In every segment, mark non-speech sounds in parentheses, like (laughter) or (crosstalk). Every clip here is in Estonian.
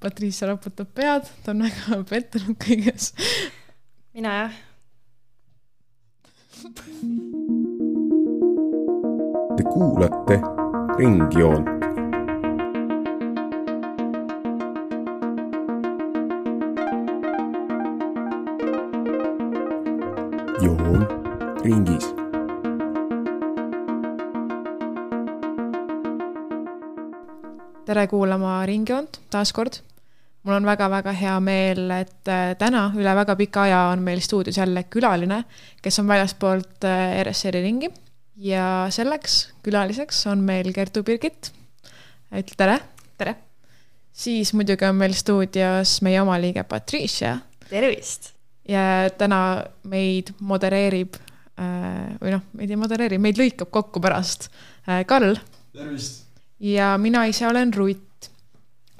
Patricia raputab pead, ta on väga (laughs) pettunud kõiges. mina jah. Te kuulate Ringjoont. joon ringis tere kuulama Ringjoont taas kord. Mul on väga-väga hea meel, et äh, täna üle väga pika aja on meil stuudios jälle külaline, kes on väljaspoolt äh, RSR-i ringi ja selleks külaliseks on meil Kertu Birgit. ütle tere. tere. siis muidugi on meil stuudios meie oma liige Patricia. tervist. ja täna meid modereerib äh, või noh, meid ei modereeri, meid lõikab kokku pärast Karl. tervist ja mina ise olen Rutt.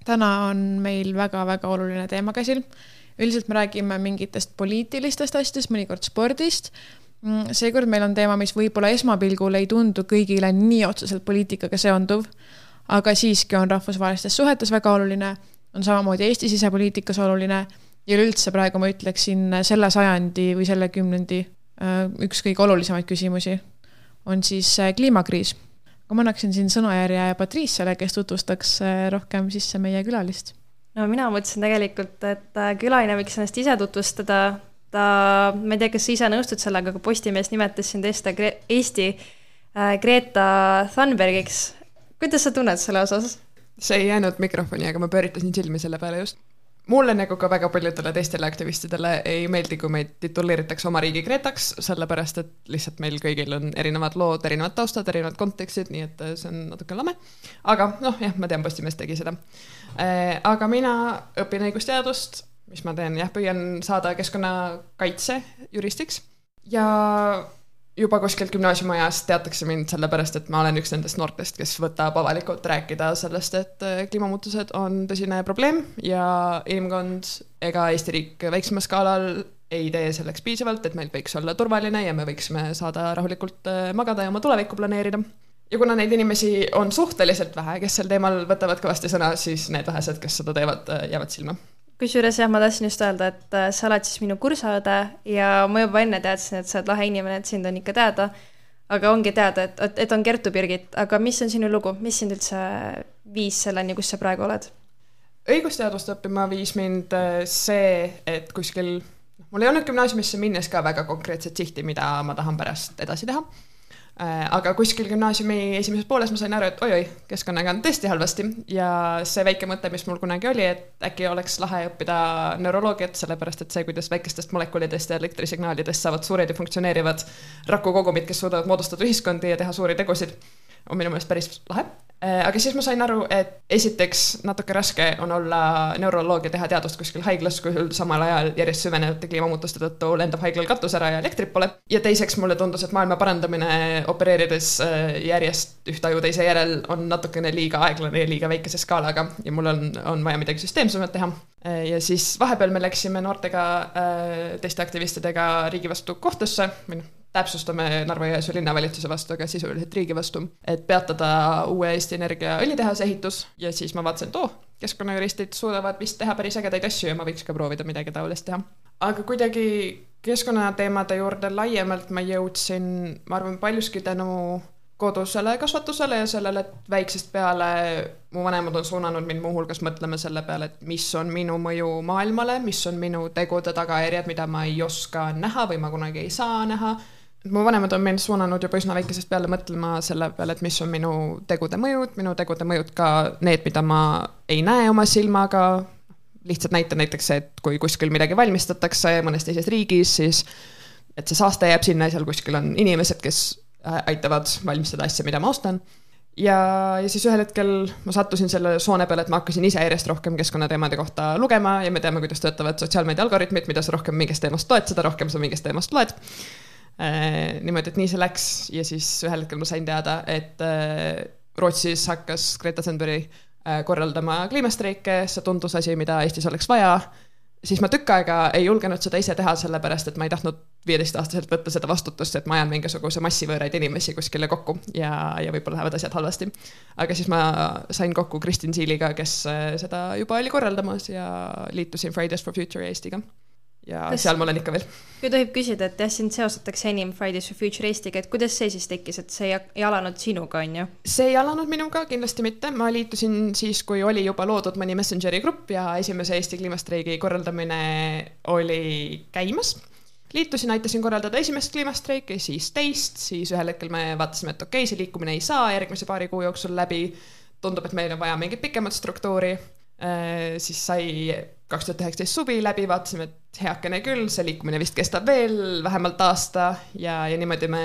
Täna on meil väga-väga oluline teema käsil. üldiselt me räägime mingitest poliitilistest asjadest, mõnikord spordist. Mm, seekord meil on teema, mis võib-olla esmapilgul ei tundu kõigile nii otseselt poliitikaga seonduv, aga siiski on rahvusvahelistes suhetes väga oluline, on samamoodi Eesti sisepoliitikas oluline ja üleüldse praegu ma ütleksin selle sajandi või selle kümnendi äh, üks kõige olulisemaid küsimusi on siis äh, kliimakriis aga ma annaksin siin sõnajärje Patriciale, kes tutvustaks äh, rohkem sisse meie külalist. no mina mõtlesin tegelikult, et äh, külaline võiks ennast ise tutvustada. ta, ma ei tea, kas sa ise nõustud sellega, aga Postimees nimetas sind Eesti, Eesti äh, Greta Thunbergiks. kuidas sa tunned selle osas? see ei jäänud mikrofoni, aga ma pööritasin silmi selle peale just mulle nagu ka väga paljudele teistele aktivistidele ei meeldi, kui meid tituleeritakse oma riigi Gretaks, sellepärast et lihtsalt meil kõigil on erinevad lood, erinevad taustad, erinevad kontekstid, nii et see on natuke lame. aga noh, jah, ma tean, Postimees tegi seda. Äh, aga mina õpin õigusteadust, mis ma teen, jah, püüan saada keskkonnakaitse juristiks ja juba kuskilt gümnaasiumiajast teatakse mind sellepärast, et ma olen üks nendest noortest, kes võtab avalikult rääkida sellest, et äh, kliimamuutused on tõsine probleem ja inimkond ega Eesti riik väiksemal skaalal ei tee selleks piisavalt, et meil võiks olla turvaline ja me võiksime saada rahulikult äh, magada ja oma tulevikku planeerida. ja kuna neid inimesi on suhteliselt vähe, kes sel teemal võtavad kõvasti sõna, siis need vähesed, kes seda teevad, äh, jäävad silma kusjuures jah, ma tahtsin just öelda, et äh, sa oled siis minu kursaõde ja ma juba enne teadsin, et sa oled lahe inimene, et sind on ikka teada. aga ongi teada, et, et, on Kertu Birgit, aga mis on sinu lugu, mis sind üldse viis selleni, kus sa praegu oled? õigusteadust õppima viis mind äh, see, et kuskil, mul ei olnud gümnaasiumisse minnes ka väga konkreetset sihti, mida ma tahan pärast edasi teha aga kuskil gümnaasiumi esimeses pooles ma sain aru, et oi-oi, keskkonnaga on tõesti halvasti. Ja see väike mõte, mis mul kunagi oli, et äkki oleks lahe õppida neuroloogiat, sellepärast et see, kuidas väikestest molekulidest ja elektrisignaalidest saavad suured ja funktsioneerivad rakukogumid, kes suudavad moodustada ühiskondi ja teha suuri tegusid, on minu meelest päris lahe Äh, aga siis ma sain aru, et esiteks natuke raske on olla neuroloogia, teha teadust kuskil haiglas, kui samal ajal järjest süvenevate kliimamuutuste tõttu lendab haiglal katus ära ja elektrit pole. ja teiseks mulle tundus, et maailma parandamine opereerides äh, järjest ühte aju teise järel on natukene liiga aeglane ja liiga väikese skaalaga ja mul on, on vaja midagi süsteemsemat teha. Äh, ja siis vahepeal me läksime noortega, teiste aktivistidega riigi vastu kohtusse või noh, täpsustame Narva-Jõesuu linnavalitsuse vastu, aga sisuliselt riigi vastu, et peatada uue Eesti Energia õlitehase ehitus ja siis ma vaatasin, et oo oh,, keskkonnajuristid suudavad vist teha päris ägedaid asju ja ma võiks ka proovida midagi taolist teha. aga kuidagi keskkonnateemade juurde laiemalt ma jõudsin, ma arvan, paljuski tänu kodusele kasvatusele ja sellele, et väiksest peale mu vanemad on suunanud mind muuhulgas mõtlema selle peale, et mis on minu mõju maailmale, mis on minu tegude tagajärjed, mida ma ei oska näha või ma kunagi ei saa näha mu vanemad on mind suunanud juba üsna väikesest peale mõtlema selle peale, et mis on minu tegude mõjud, minu tegude mõjud ka need, mida ma ei näe oma silmaga, lihtsalt näite näiteks et kui kuskil midagi valmistatakse mõnes teises riigis, siis et see saaste jääb sinna ja seal kuskil on inimesed, kes äh, aitavad valmistada asja, mida ma ostan. ja, ja siis ühel hetkel ma sattusin selle soone peale, et ma hakkasin ise järjest rohkem keskkonnateemade kohta lugema ja me teame, kuidas töötavad sotsiaalmeedia algoritmid, mida sa rohkem mingist teemast loed, seda rohkem sa mingist teemast loed niimoodi, et nii see läks ja siis ühel hetkel ma sain teada, et äh, Rootsis hakkas Greta Thunberg äh, korraldama kliimastreike, see tundus asi, mida Eestis oleks vaja. siis ma tükk aega ei julgenud seda ise teha, sellepärast et ma ei tahtnud viieteistaastaselt võtta seda vastutust, et ma ajan mingisuguse massi võõraid inimesi kuskile kokku ja, ja võib-olla lähevad asjad halvasti. aga siis ma sain kokku Kristin Siiliga, kes äh, seda juba oli korraldamas ja liitusin Fridays for Future Eestiga ja Kas... seal ma olen ikka veel. kui tohib küsida, et jah, sind seostatakse enim Fridays for Future Eestiga, et kuidas see siis tekkis, et see ei, ei alanud sinuga, on ju? see ei alanud minuga, kindlasti mitte, ma liitusin siis, kui oli juba loodud mõni Messengeri grupp ja esimese Eesti kliimastreigi korraldamine oli käimas. liitusin, aitasin korraldada esimest kliimastreiki, siis teist, siis ühel hetkel me vaatasime, et okei okay,, see liikumine ei saa järgmise paari kuu jooksul läbi. tundub, et meil on vaja mingit pikemat struktuuri Äh, siis sai kaks tuhat üheksateist suvi läbi, vaatasime, et heakene küll, see liikumine vist kestab veel vähemalt aasta ja, ja niimoodi me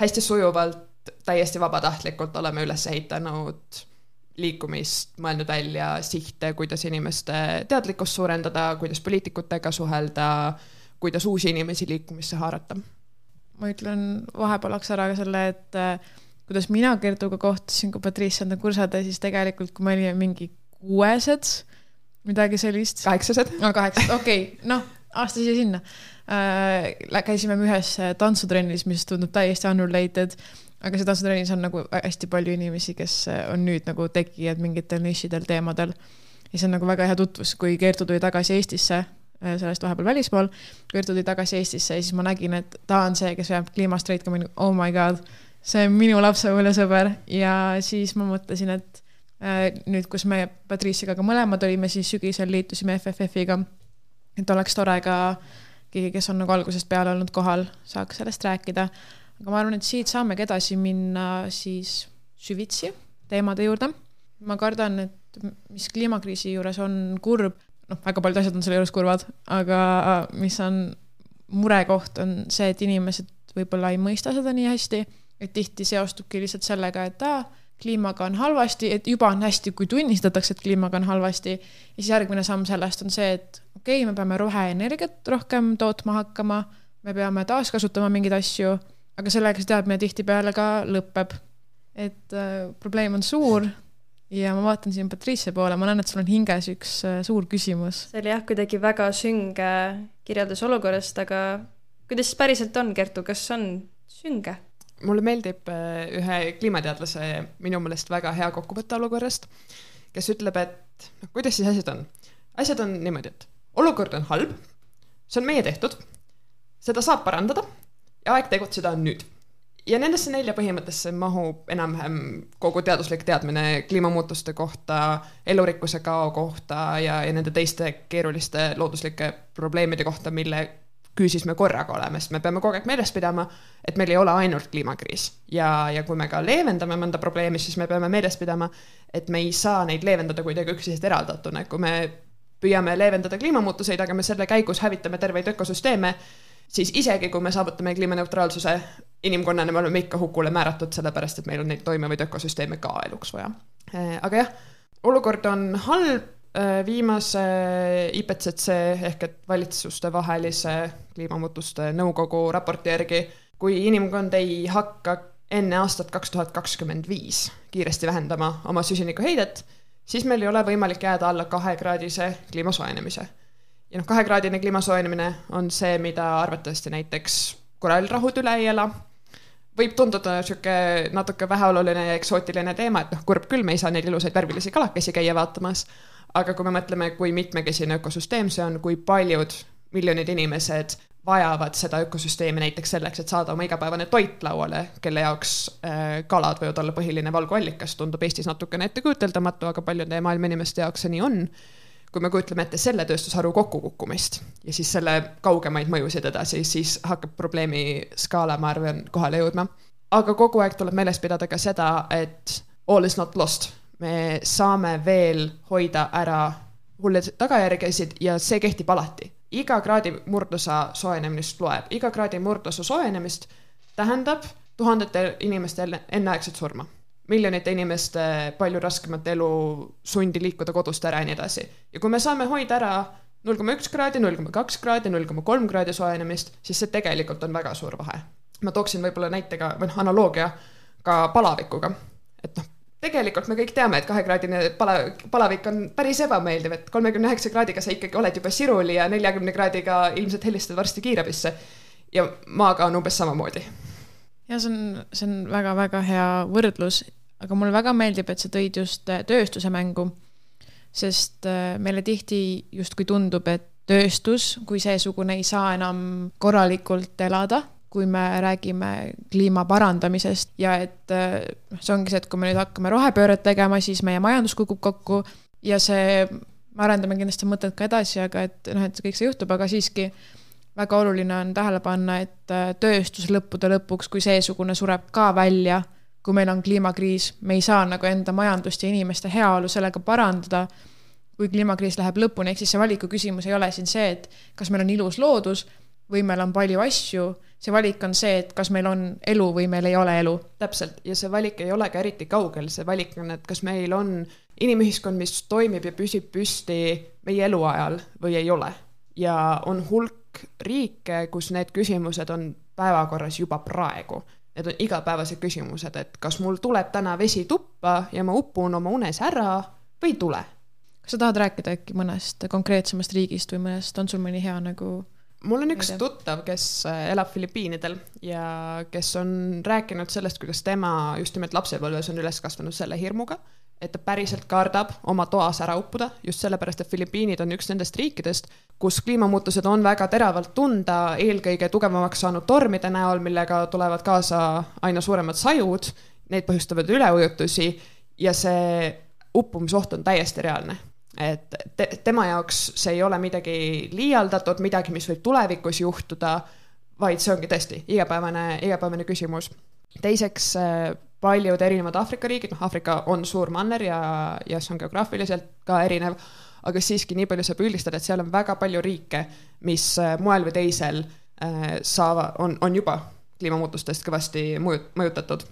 hästi sujuvalt, täiesti vabatahtlikult oleme üles ehitanud liikumist, mõelnud välja sihte, kuidas inimeste teadlikkust suurendada, kuidas poliitikutega suhelda, kuidas uusi inimesi liikumisse haarata. ma ütlen vahepealaks ära ka selle, et äh, kuidas mina Kertuga kohtusin, kui Patrice on kursade, siis tegelikult, kui me olime mingi kuuesed, midagi sellist. kaheksased. no kaheksased, okei okay., noh, aasta siia-sinna äh,. käisime ühes äh, tantsutrennis, mis tundub täiesti unrelated, aga see tantsutrennis on nagu hästi palju inimesi, kes äh, on nüüd nagu tegijad mingitel nišidel teemadel. ja see on nagu väga hea tutvus, kui Kertu tuli tagasi Eestisse äh, sellest vahepeal välismaal, Kertu tuli tagasi Eestisse ja siis ma nägin, et ta on see, kes veab kliimastreiki, ma olin, oh my god, see on minu lapsepõlvesõber ja siis ma mõtlesin, et nüüd, kus me Patriciaga ka mõlemad olime, siis sügisel liitusime FFF-iga. et oleks tore ka keegi, kes on nagu algusest peale olnud kohal, saaks sellest rääkida. aga ma arvan, et siit saamegi edasi minna siis süvitsi teemade juurde. ma kardan, et mis kliimakriisi juures on kurb, noh, väga paljud asjad on selle juures kurvad, aga mis on murekoht, on see, et inimesed võib-olla ei mõista seda nii hästi, et tihti seostubki lihtsalt sellega, et aa kliimaga on halvasti, et juba on hästi, kui tunnistatakse, et kliimaga on halvasti. ja siis järgmine samm sellest on see, et okei okay,, me peame roheenergiat rohkem tootma hakkama, me peame taaskasutama mingeid asju, aga sellega see teadmine tihtipeale ka lõpeb. et äh, probleem on suur ja ma vaatan siin Patricia poole, ma näen, et sul on hinges üks äh, suur küsimus. see oli jah, kuidagi väga sünge kirjeldus olukorrast, aga kuidas päriselt on, Kertu, kas on sünge? Mulle meeldib äh, ühe kliimateadlase minu meelest väga hea kokkuvõte olukorrast, kes ütleb, et noh, kuidas siis asjad on. asjad on niimoodi, et olukord on halb, see on meie tehtud, seda saab parandada ja aeg tegutseda on nüüd. ja nendesse nelja põhimõttesse mahub enam-vähem kogu teaduslik teadmine kliimamuutuste kohta, elurikkuse kao kohta ja, ja nende teiste keeruliste looduslike probleemide kohta, mille küüsis me korraga oleme, sest me peame kogu aeg meeles pidama, et meil ei ole ainult kliimakriis. ja, ja kui me ka leevendame mõnda probleemi, siis me peame meeles pidama, et me ei saa neid leevendada kuidagi üksteisest eraldatuna, et kui me püüame leevendada kliimamuutuseid, aga me selle käigus hävitame terveid ökosüsteeme, siis isegi, kui me saavutame kliimaneutraalsuse, inimkonnana me oleme ikka hukule määratud, sellepärast et meil on neid toimivaid ökosüsteeme ka eluks vaja. aga jah, olukord on halb Äh, viimase IPCC ehk et valitsustevahelise kliimamuutuste nõukogu raporti järgi, kui inimkond ei hakka enne aastat kaks tuhat kakskümmend viis kiiresti vähendama oma süsinikuheidet, siis meil ei ole võimalik jääda alla kahekraadise kliima soojenemise. ja noh, kahekraadine kliima soojenemine on see, mida arvatavasti näiteks korallrahud üle ei ela, võib tunduda niisugune natuke väheoluline ja eksootiline teema, et noh, kurb küll, me ei saa neid ilusaid värvilisi kalakesi käia vaatamas aga kui me mõtleme, kui mitmekesine ökosüsteem see on, kui paljud miljonid inimesed vajavad seda ökosüsteemi näiteks selleks, et saada oma igapäevane toit lauale, kelle jaoks äh, kalad võivad olla põhiline valguallikas, tundub Eestis natukene ettekujuteldamatu, aga paljude maailma inimeste jaoks see nii on. kui me kujutleme ette selle tööstusharu kokkukukkumist ja siis selle kaugemaid mõjusid edasi, siis hakkab probleemi skaala, ma arvan, kohale jõudma. aga kogu aeg tuleb meeles pidada ka seda, et all is not lost me saame veel hoida ära hulle tagajärgesid ja see kehtib alati. iga kraadi murdosa soojenemist loeb, iga kraadi murdosa soojenemist tähendab tuhandete inimeste enneaegset surma. miljonite inimeste palju raskemat elu, sundi liikuda kodust ära ja nii edasi. ja kui me saame hoida ära null koma üks kraadi, null koma kaks kraadi, null koma kolm kraadi soojenemist, siis see tegelikult on väga suur vahe. ma tooksin võib-olla näitega või noh, analoogia ka palavikuga. et noh, tegelikult me kõik teame, et kahekraadine pala, palavik on päris ebameeldiv, et kolmekümne üheksa kraadiga sa ikkagi oled juba siruli ja neljakümne kraadiga ilmselt helistad varsti kiirabisse. ja maaga on umbes samamoodi. ja see on, see on väga-väga hea võrdlus, aga mulle väga meeldib, et sa tõid just äh, tööstuse mängu, sest äh, meile tihti justkui tundub, et tööstus kui seesugune ei saa enam korralikult elada kui me räägime kliima parandamisest ja et noh, see ongi see, et kui me nüüd hakkame rohepööret tegema, siis meie majandus kukub kokku ja see, me arendame kindlasti mõtet ka edasi, aga et noh, et kõik see juhtub, aga siiski väga oluline on tähele panna, et äh, tööstus lõppude lõpuks, kui seesugune sureb ka välja, kui meil on kliimakriis, me ei saa nagu enda majandust ja inimeste heaolu sellega parandada, kui kliimakriis läheb lõpuni, ehk siis see valiku küsimus ei ole siin see, et kas meil on ilus loodus või meil on palju asju see valik on see, et kas meil on elu või meil ei ole elu. täpselt, ja see valik ei ole ka eriti kaugel, see valik on, et kas meil on inimühiskond, mis toimib ja püsib püsti meie eluajal või ei ole. ja on hulk riike, kus need küsimused on päevakorras juba praegu. Need on igapäevased küsimused, et kas mul tuleb täna vesi tuppa ja ma upun oma unes ära või ei tule. kas sa tahad rääkida äkki mõnest konkreetsemast riigist või mõnest, on sul mõni hea nagu mul on üks tuttav, kes äh, elab Filipiinidel ja kes on rääkinud sellest, kuidas tema just nimelt lapsepõlves on üles kasvanud selle hirmuga, et ta päriselt kardab oma toas ära uppuda, just sellepärast, et Filipiinid on üks nendest riikidest, kus kliimamuutused on väga teravalt tunda, eelkõige tugevamaks saanud tormide näol, millega tulevad kaasa aina suuremad sajud, need põhjustavad üleujutusi ja see uppumisoht on täiesti reaalne et te, tema jaoks see ei ole midagi liialdatud, midagi, mis võib tulevikus juhtuda, vaid see ongi tõesti igapäevane, igapäevane küsimus. teiseks, äh, paljud erinevad Aafrika riigid, noh, Aafrika on suur manner ja, ja see on geograafiliselt ka erinev, aga siiski nii palju saab üldistada, et seal on väga palju riike, mis äh, moel või teisel äh, saavad, on, on juba kliimamuutustest kõvasti mõjut-, mõjutatud.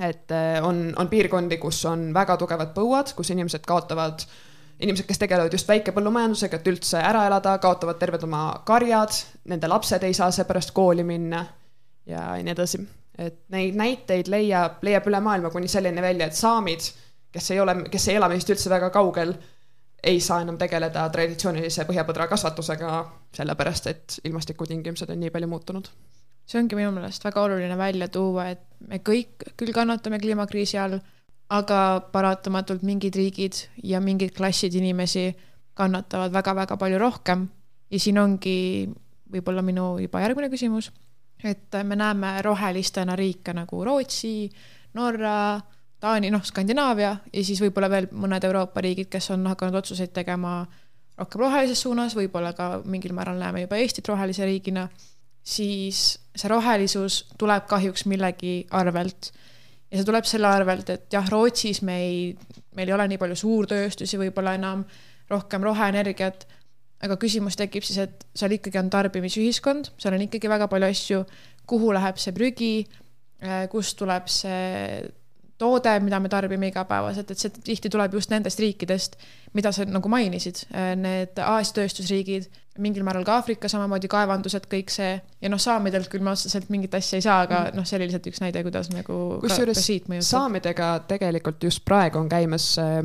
et on, on piirkondi, kus on väga tugevad põuad, kus inimesed kaotavad äh, inimesed, kes tegelevad just väikepõllumajandusega, et üldse ära elada, kaotavad terved oma karjad, nende lapsed ei saa seepärast kooli minna ja nii edasi. et neid näiteid leiab, leiab üle maailma kuni selleni välja, et saamid, kes ei ole, kes ei ela meist üldse väga kaugel, ei saa enam tegeleda traditsioonilise põhjapõdra kasvatusega, sellepärast et ilmastikutingimused on nii palju muutunud see ongi minu meelest väga oluline välja tuua, et me kõik küll kannatame kliimakriisi all aga paratamatult mingid riigid ja mingid klassid inimesi kannatavad väga-väga palju rohkem. Ja siin ongi võib-olla minu juba järgmine küsimus, et me näeme rohelistena riike nagu Rootsi, Norra, Taani, noh, Skandinaavia ja siis võib-olla veel mõned Euroopa riigid, kes on hakanud otsuseid tegema rohkem rohelises suunas, võib-olla ka mingil määral näeme juba Eestit rohelise riigina, siis see rohelisus tuleb kahjuks millegi arvelt ja see tuleb selle arvelt, et jah, Rootsis me ei, meil ei ole nii palju suurtööstusi võib-olla enam, rohkem roheenergiat, aga küsimus tekib siis, et seal ikkagi on tarbimisühiskond, seal on ikkagi väga palju asju, kuhu läheb see prügi, äh, kust tuleb see toode, mida me tarbime igapäevaselt, et see tihti tuleb just nendest riikidest, mida sa nagu mainisid, need Aasia tööstusriigid, mingil määral ka Aafrika, samamoodi kaevandused, kõik see. Ja noh, saamidelt küll me otseselt mingit asja ei saa, aga mm. noh, see oli lihtsalt üks näide, kuidas nagu kusjuures saamidega tegelikult just praegu on käimas äh,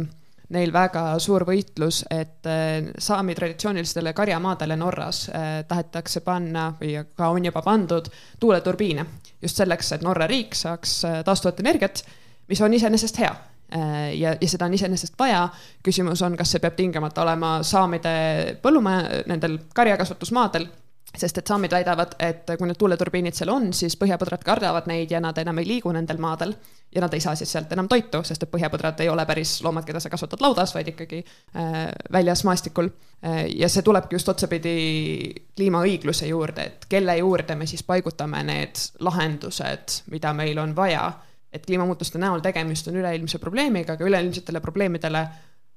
neil väga suur võitlus, et äh, saami traditsioonilistele karjamaadele Norras äh, tahetakse panna või ka on juba pandud tuuleturbiine. Just selleks, et Norra riik saaks äh, taastuvat energiat mis on iseenesest hea äh, ja, ja seda on iseenesest vaja. küsimus on, kas see peab tingimata olema saamide põllumaja, nendel karjakasvatusmaadel sest et saamid väidavad, et kui need tuuleturbiinid seal on, siis põhjapõdrad kardavad neid ja nad enam ei liigu nendel maadel. ja nad ei saa siis sealt enam toitu, sest et põhjapõdrad ei ole päris loomad, keda sa kasvatad laudas, vaid ikkagi äh, väljas maastikul äh,. ja see tulebki just otsapidi kliimaõigluse juurde, et kelle juurde me siis paigutame need lahendused, mida meil on vaja et kliimamuutuste näol tegemist on üleilmse probleemiga, aga üleilmsetele probleemidele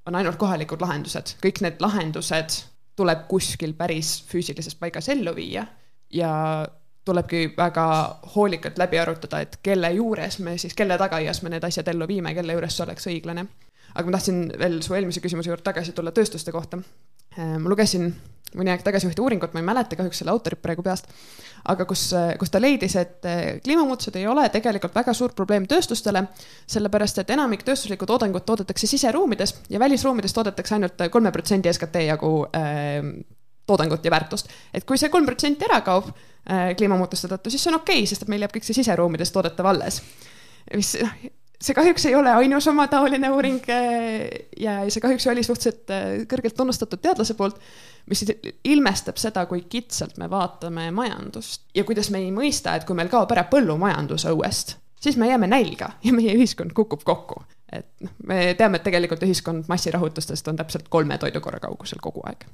on ainult kohalikud lahendused, kõik need lahendused tuleb kuskil päris füüsilises paigas ellu viia ja tulebki väga hoolikalt läbi arutada, et kelle juures me siis, kelle tagaaias me need asjad ellu viime, kelle juures see oleks õiglane. aga ma tahtsin veel su eelmise küsimuse juurde tagasi tulla tööstuste kohta. Ma lugesin mõni aeg tagasi ühte uuringut, ma ei mäleta kahjuks selle autorit praegu peast, aga kus, kus ta leidis, et kliimamuutused ei ole tegelikult väga suur probleem tööstustele, sellepärast et enamik tööstuslikku toodangut toodetakse siseruumides ja välisruumides toodetakse ainult kolme protsendi SKT jagu äh, toodangut ja väärtust. et kui see kolm protsenti ära kaob äh, kliimamuutuste tõttu, siis see on okei okay,, sest et meil jääb kõik see siseruumides toodetav alles. mis noh, see kahjuks ei ole ainus omataoline uuring äh, ja see kahjuks oli suhteliselt äh, kõrgelt tunnustatud teadlase poolt mis ilmestab seda, kui kitsalt me vaatame majandust ja kuidas me ei mõista, et kui meil kaob ära põllumajandus õuest, siis me jääme nälga ja meie ühiskond kukub kokku. et noh, me teame, et tegelikult ühiskond massirahutustest on täpselt kolme toidukorra kaugusel kogu aeg.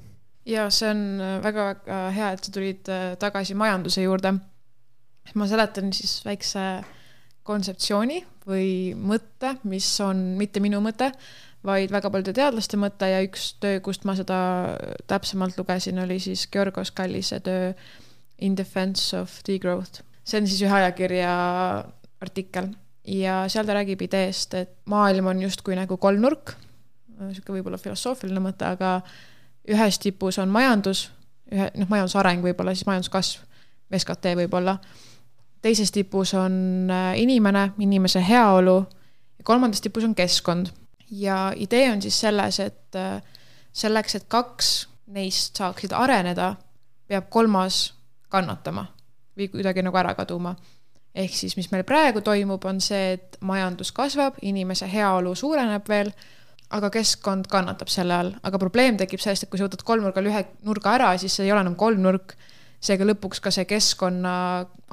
ja see on väga-väga hea, et sa tulid äh, tagasi majanduse juurde. ma seletan siis väikse kontseptsiooni või mõtte, mis on mitte minu mõte vaid väga paljude teadlaste mõte ja üks töö, kust ma seda täpsemalt lugesin, oli siis Georgos Kallise töö In defense of degrowth. see on siis ühe ajakirja artikkel. Ja seal ta räägib ideest, et maailm on justkui nagu kolmnurk, niisugune võib-olla filosoofiline mõte, aga ühes tipus on majandus, ühe, noh, majandusareng võib-olla, siis majanduskasv, SKT võib-olla, teises tipus on äh, inimene, inimese heaolu ja kolmandas tipus on keskkond ja idee on siis selles, et äh, selleks, et kaks neist saaksid areneda, peab kolmas kannatama või kuidagi nagu ära kaduma. ehk siis, mis meil praegu toimub, on see, et majandus kasvab, inimese heaolu suureneb veel, aga keskkond kannatab selle all, aga probleem tekib sellest, et kui sa võtad kolmnurgal ühe nurga ära, siis see ei ole enam kolmnurk, seega lõpuks ka see keskkonna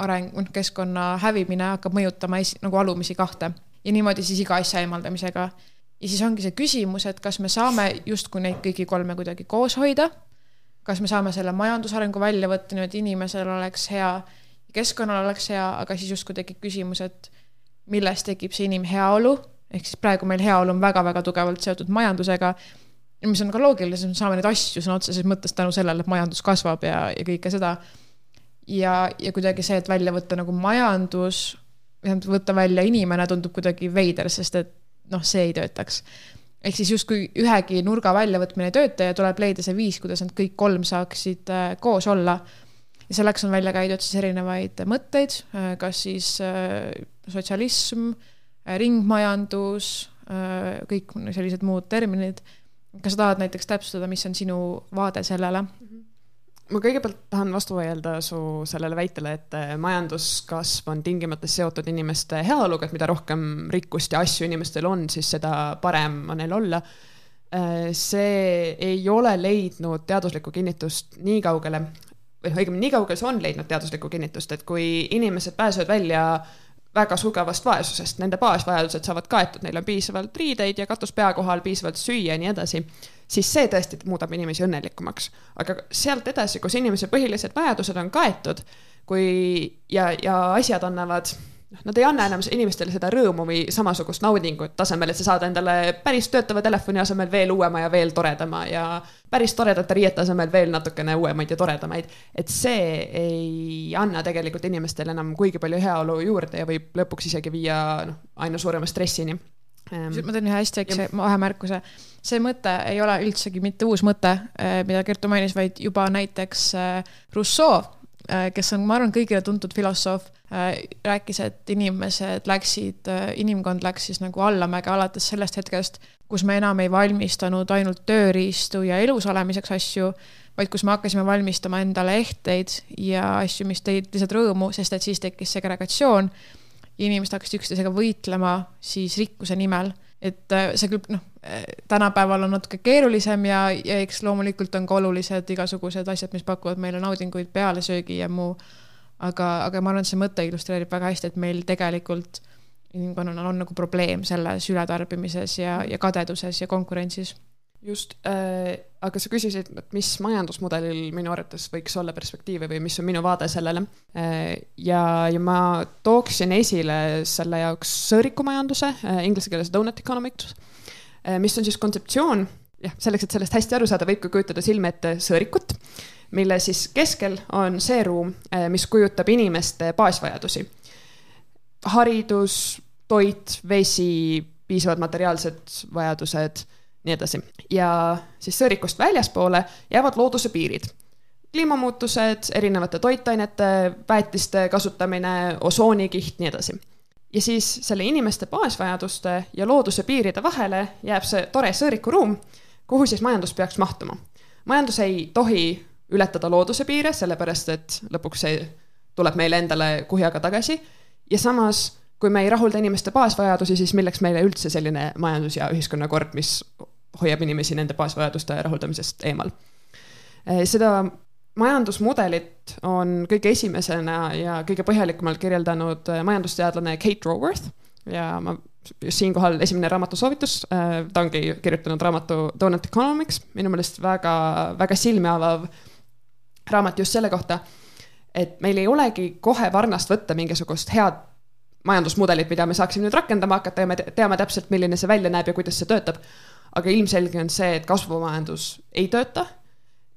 areng, noh, keskkonna hävimine hakkab mõjutama esi-, nagu alumisi kahte. ja niimoodi siis iga asja eemaldamisega ja siis ongi see küsimus, et kas me saame justkui neid kõiki kolme kuidagi koos hoida, kas me saame selle majandusarengu välja võtta niimoodi, inimesel oleks hea, keskkonnal oleks hea, aga siis justkui tekib küsimus, et millest tekib see inimheaolu, ehk siis praegu meil heaolu on väga-väga tugevalt seotud majandusega, mis on ka loogiline, sest me saame neid asju sõna otseses mõttes tänu sellele, et majandus kasvab ja, ja kõike seda. ja, ja kuidagi see, et välja võtta nagu majandus, tähendab, võtta välja inimene tundub kuidagi veider, sest et noh, see ei töötaks. ehk siis justkui ühegi nurga väljavõtmine ei tööta ja tuleb leida see viis, kuidas nad kõik kolm saaksid äh, koos olla. ja selleks on välja käidud siis erinevaid mõtteid, äh, kas siis äh, sotsialism, ringmajandus, kõik sellised muud terminid. Kas sa tahad näiteks täpsustada, mis on sinu vaade sellele? -hmm ma kõigepealt tahan vastu vaielda su sellele väitele, et eh, majanduskasv on tingimata seotud inimeste heaoluga, et mida rohkem rikkust ja asju inimestel on, siis seda parem on neil olla. Eh, see ei ole leidnud teaduslikku kinnitust nii kaugele, või õigemini nii kaugele see on leidnud teaduslikku kinnitust, et kui inimesed pääsevad välja väga sugevast vaesusest, nende baasvajadused saavad kaetud, neil on piisavalt riideid ja katus pea kohal, piisavalt süüa ja nii edasi siis see tõesti muudab inimesi õnnelikumaks. aga sealt edasi, kus inimese põhilised vajadused on kaetud, kui ja, ja asjad annavad noh, nad ei anna enam inimestele seda rõõmu või samasugust naudingut tasemel, et sa saad endale päris töötava telefoni asemel veel uuema ja veel toredama ja päris toredate riiete asemel veel natukene uuemaid ja toredamaid. et see ei anna tegelikult inimestele enam kuigi palju heaolu juurde ja võib lõpuks isegi viia noh, aina suurema stressini Ehm, ma teen ühe hästi väikse vahemärkuse. see mõte ei ole üldsegi mitte uus mõte, eh, mida Kertu mainis, vaid juba näiteks eh, Rousseau, kes on, ma arvan, kõigile tuntud filosoof, rääkis, et inimesed läksid, inimkond läks siis nagu allamäge alates sellest hetkest, kus me enam ei valmistanud ainult tööriistu ja elus olemiseks asju, vaid kus me hakkasime valmistama endale ehteid ja asju, mis tõid lihtsalt rõõmu, sest et siis tekkis segregatsioon inimesed hakkasid üksteisega võitlema siis rikkuse nimel. Et äh, see küll noh, äh, tänapäeval on natuke keerulisem ja, ja eks loomulikult on ka olulised igasugused asjad, mis pakuvad meile naudinguid, pealesöögi ja muu. aga, aga ma arvan, et see mõte illustreerib väga hästi, et meil tegelikult inimkonnal on nagu probleem selles ületarbimises ja, ja kadeduses ja konkurentsis just äh,, aga sa küsisid, et mis majandusmudelil minu arvates võiks olla perspektiivi või mis on minu vaade sellele äh,. ja, ja ma tooksin esile selle jaoks sõõrikumajanduse äh,, inglise keeles donut economics äh,, mis on siis kontseptsioon, jah, selleks, et sellest hästi aru saada, võib ka kujutada silme ette sõõrikut, mille siis keskel on see ruum äh,, mis kujutab inimeste baasvajadusi. haridus, toit, vesi, piisavad materiaalsed vajadused nii edasi. ja siis sõõrikust väljaspoole jäävad looduse piirid. kliimamuutused, erinevate toitainete, väetiste kasutamine, osoonikiht, nii edasi. ja siis selle inimeste baasvajaduste ja looduse piiride vahele jääb see tore sõõrikuruum, kuhu siis majandus peaks mahtuma. majandus ei tohi ületada looduse piire, sellepärast et lõpuks see tuleb meile endale kuhjaga tagasi ja samas kui me ei rahulda inimeste baasvajadusi, siis milleks meile üldse selline majandus- ja ühiskonnakord, mis hoiab inimesi nende baasvajaduste rahuldamisest eemal. seda majandusmudelit on kõige esimesena ja kõige põhjalikumalt kirjeldanud majandusteadlane Kate Raworth ja ma siinkohal esimene raamatusoovitus, ta ongi kirjutanud raamatu Donut Economics, minu meelest väga, väga silmi avav raamat just selle kohta, et meil ei olegi kohe varnast võtta mingisugust head majandusmudelit, mida me saaksime nüüd rakendama hakata ja me teame täpselt, milline see välja näeb ja kuidas see töötab. aga ilmselge on see, et kasvumajandus ei tööta.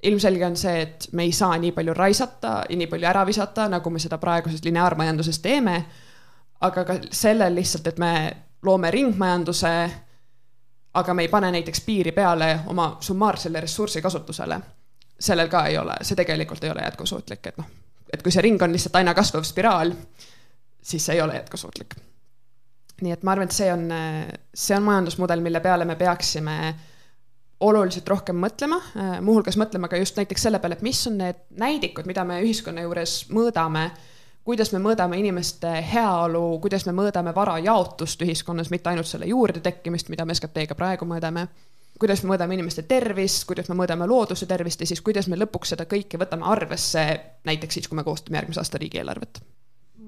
ilmselge on see, et me ei saa nii palju raisata ja nii palju ära visata, nagu me seda praeguses lineaarmajanduses teeme. aga ka sellel lihtsalt, et me loome ringmajanduse, aga me ei pane näiteks piiri peale oma summaarsele ressursi kasutusele. sellel ka ei ole, see tegelikult ei ole jätkusuutlik, et noh, et kui see ring on lihtsalt aina kasvav spiraal siis see ei ole jätkusuutlik. nii et ma arvan, et see on, see on majandusmudel, mille peale me peaksime oluliselt rohkem mõtlema, muuhulgas mõtlema ka just näiteks selle peale, et mis on need näidikud, mida me ühiskonna juures mõõdame, kuidas me mõõdame inimeste heaolu, kuidas me mõõdame vara jaotust ühiskonnas, mitte ainult selle juurde tekkimist, mida me SKT-ga praegu mõõdame, kuidas me mõõdame inimeste tervist, kuidas me mõõdame looduse tervist ja siis kuidas me lõpuks seda kõike võtame arvesse, näiteks siis, kui me koostame järgmise aasta riigieelarvet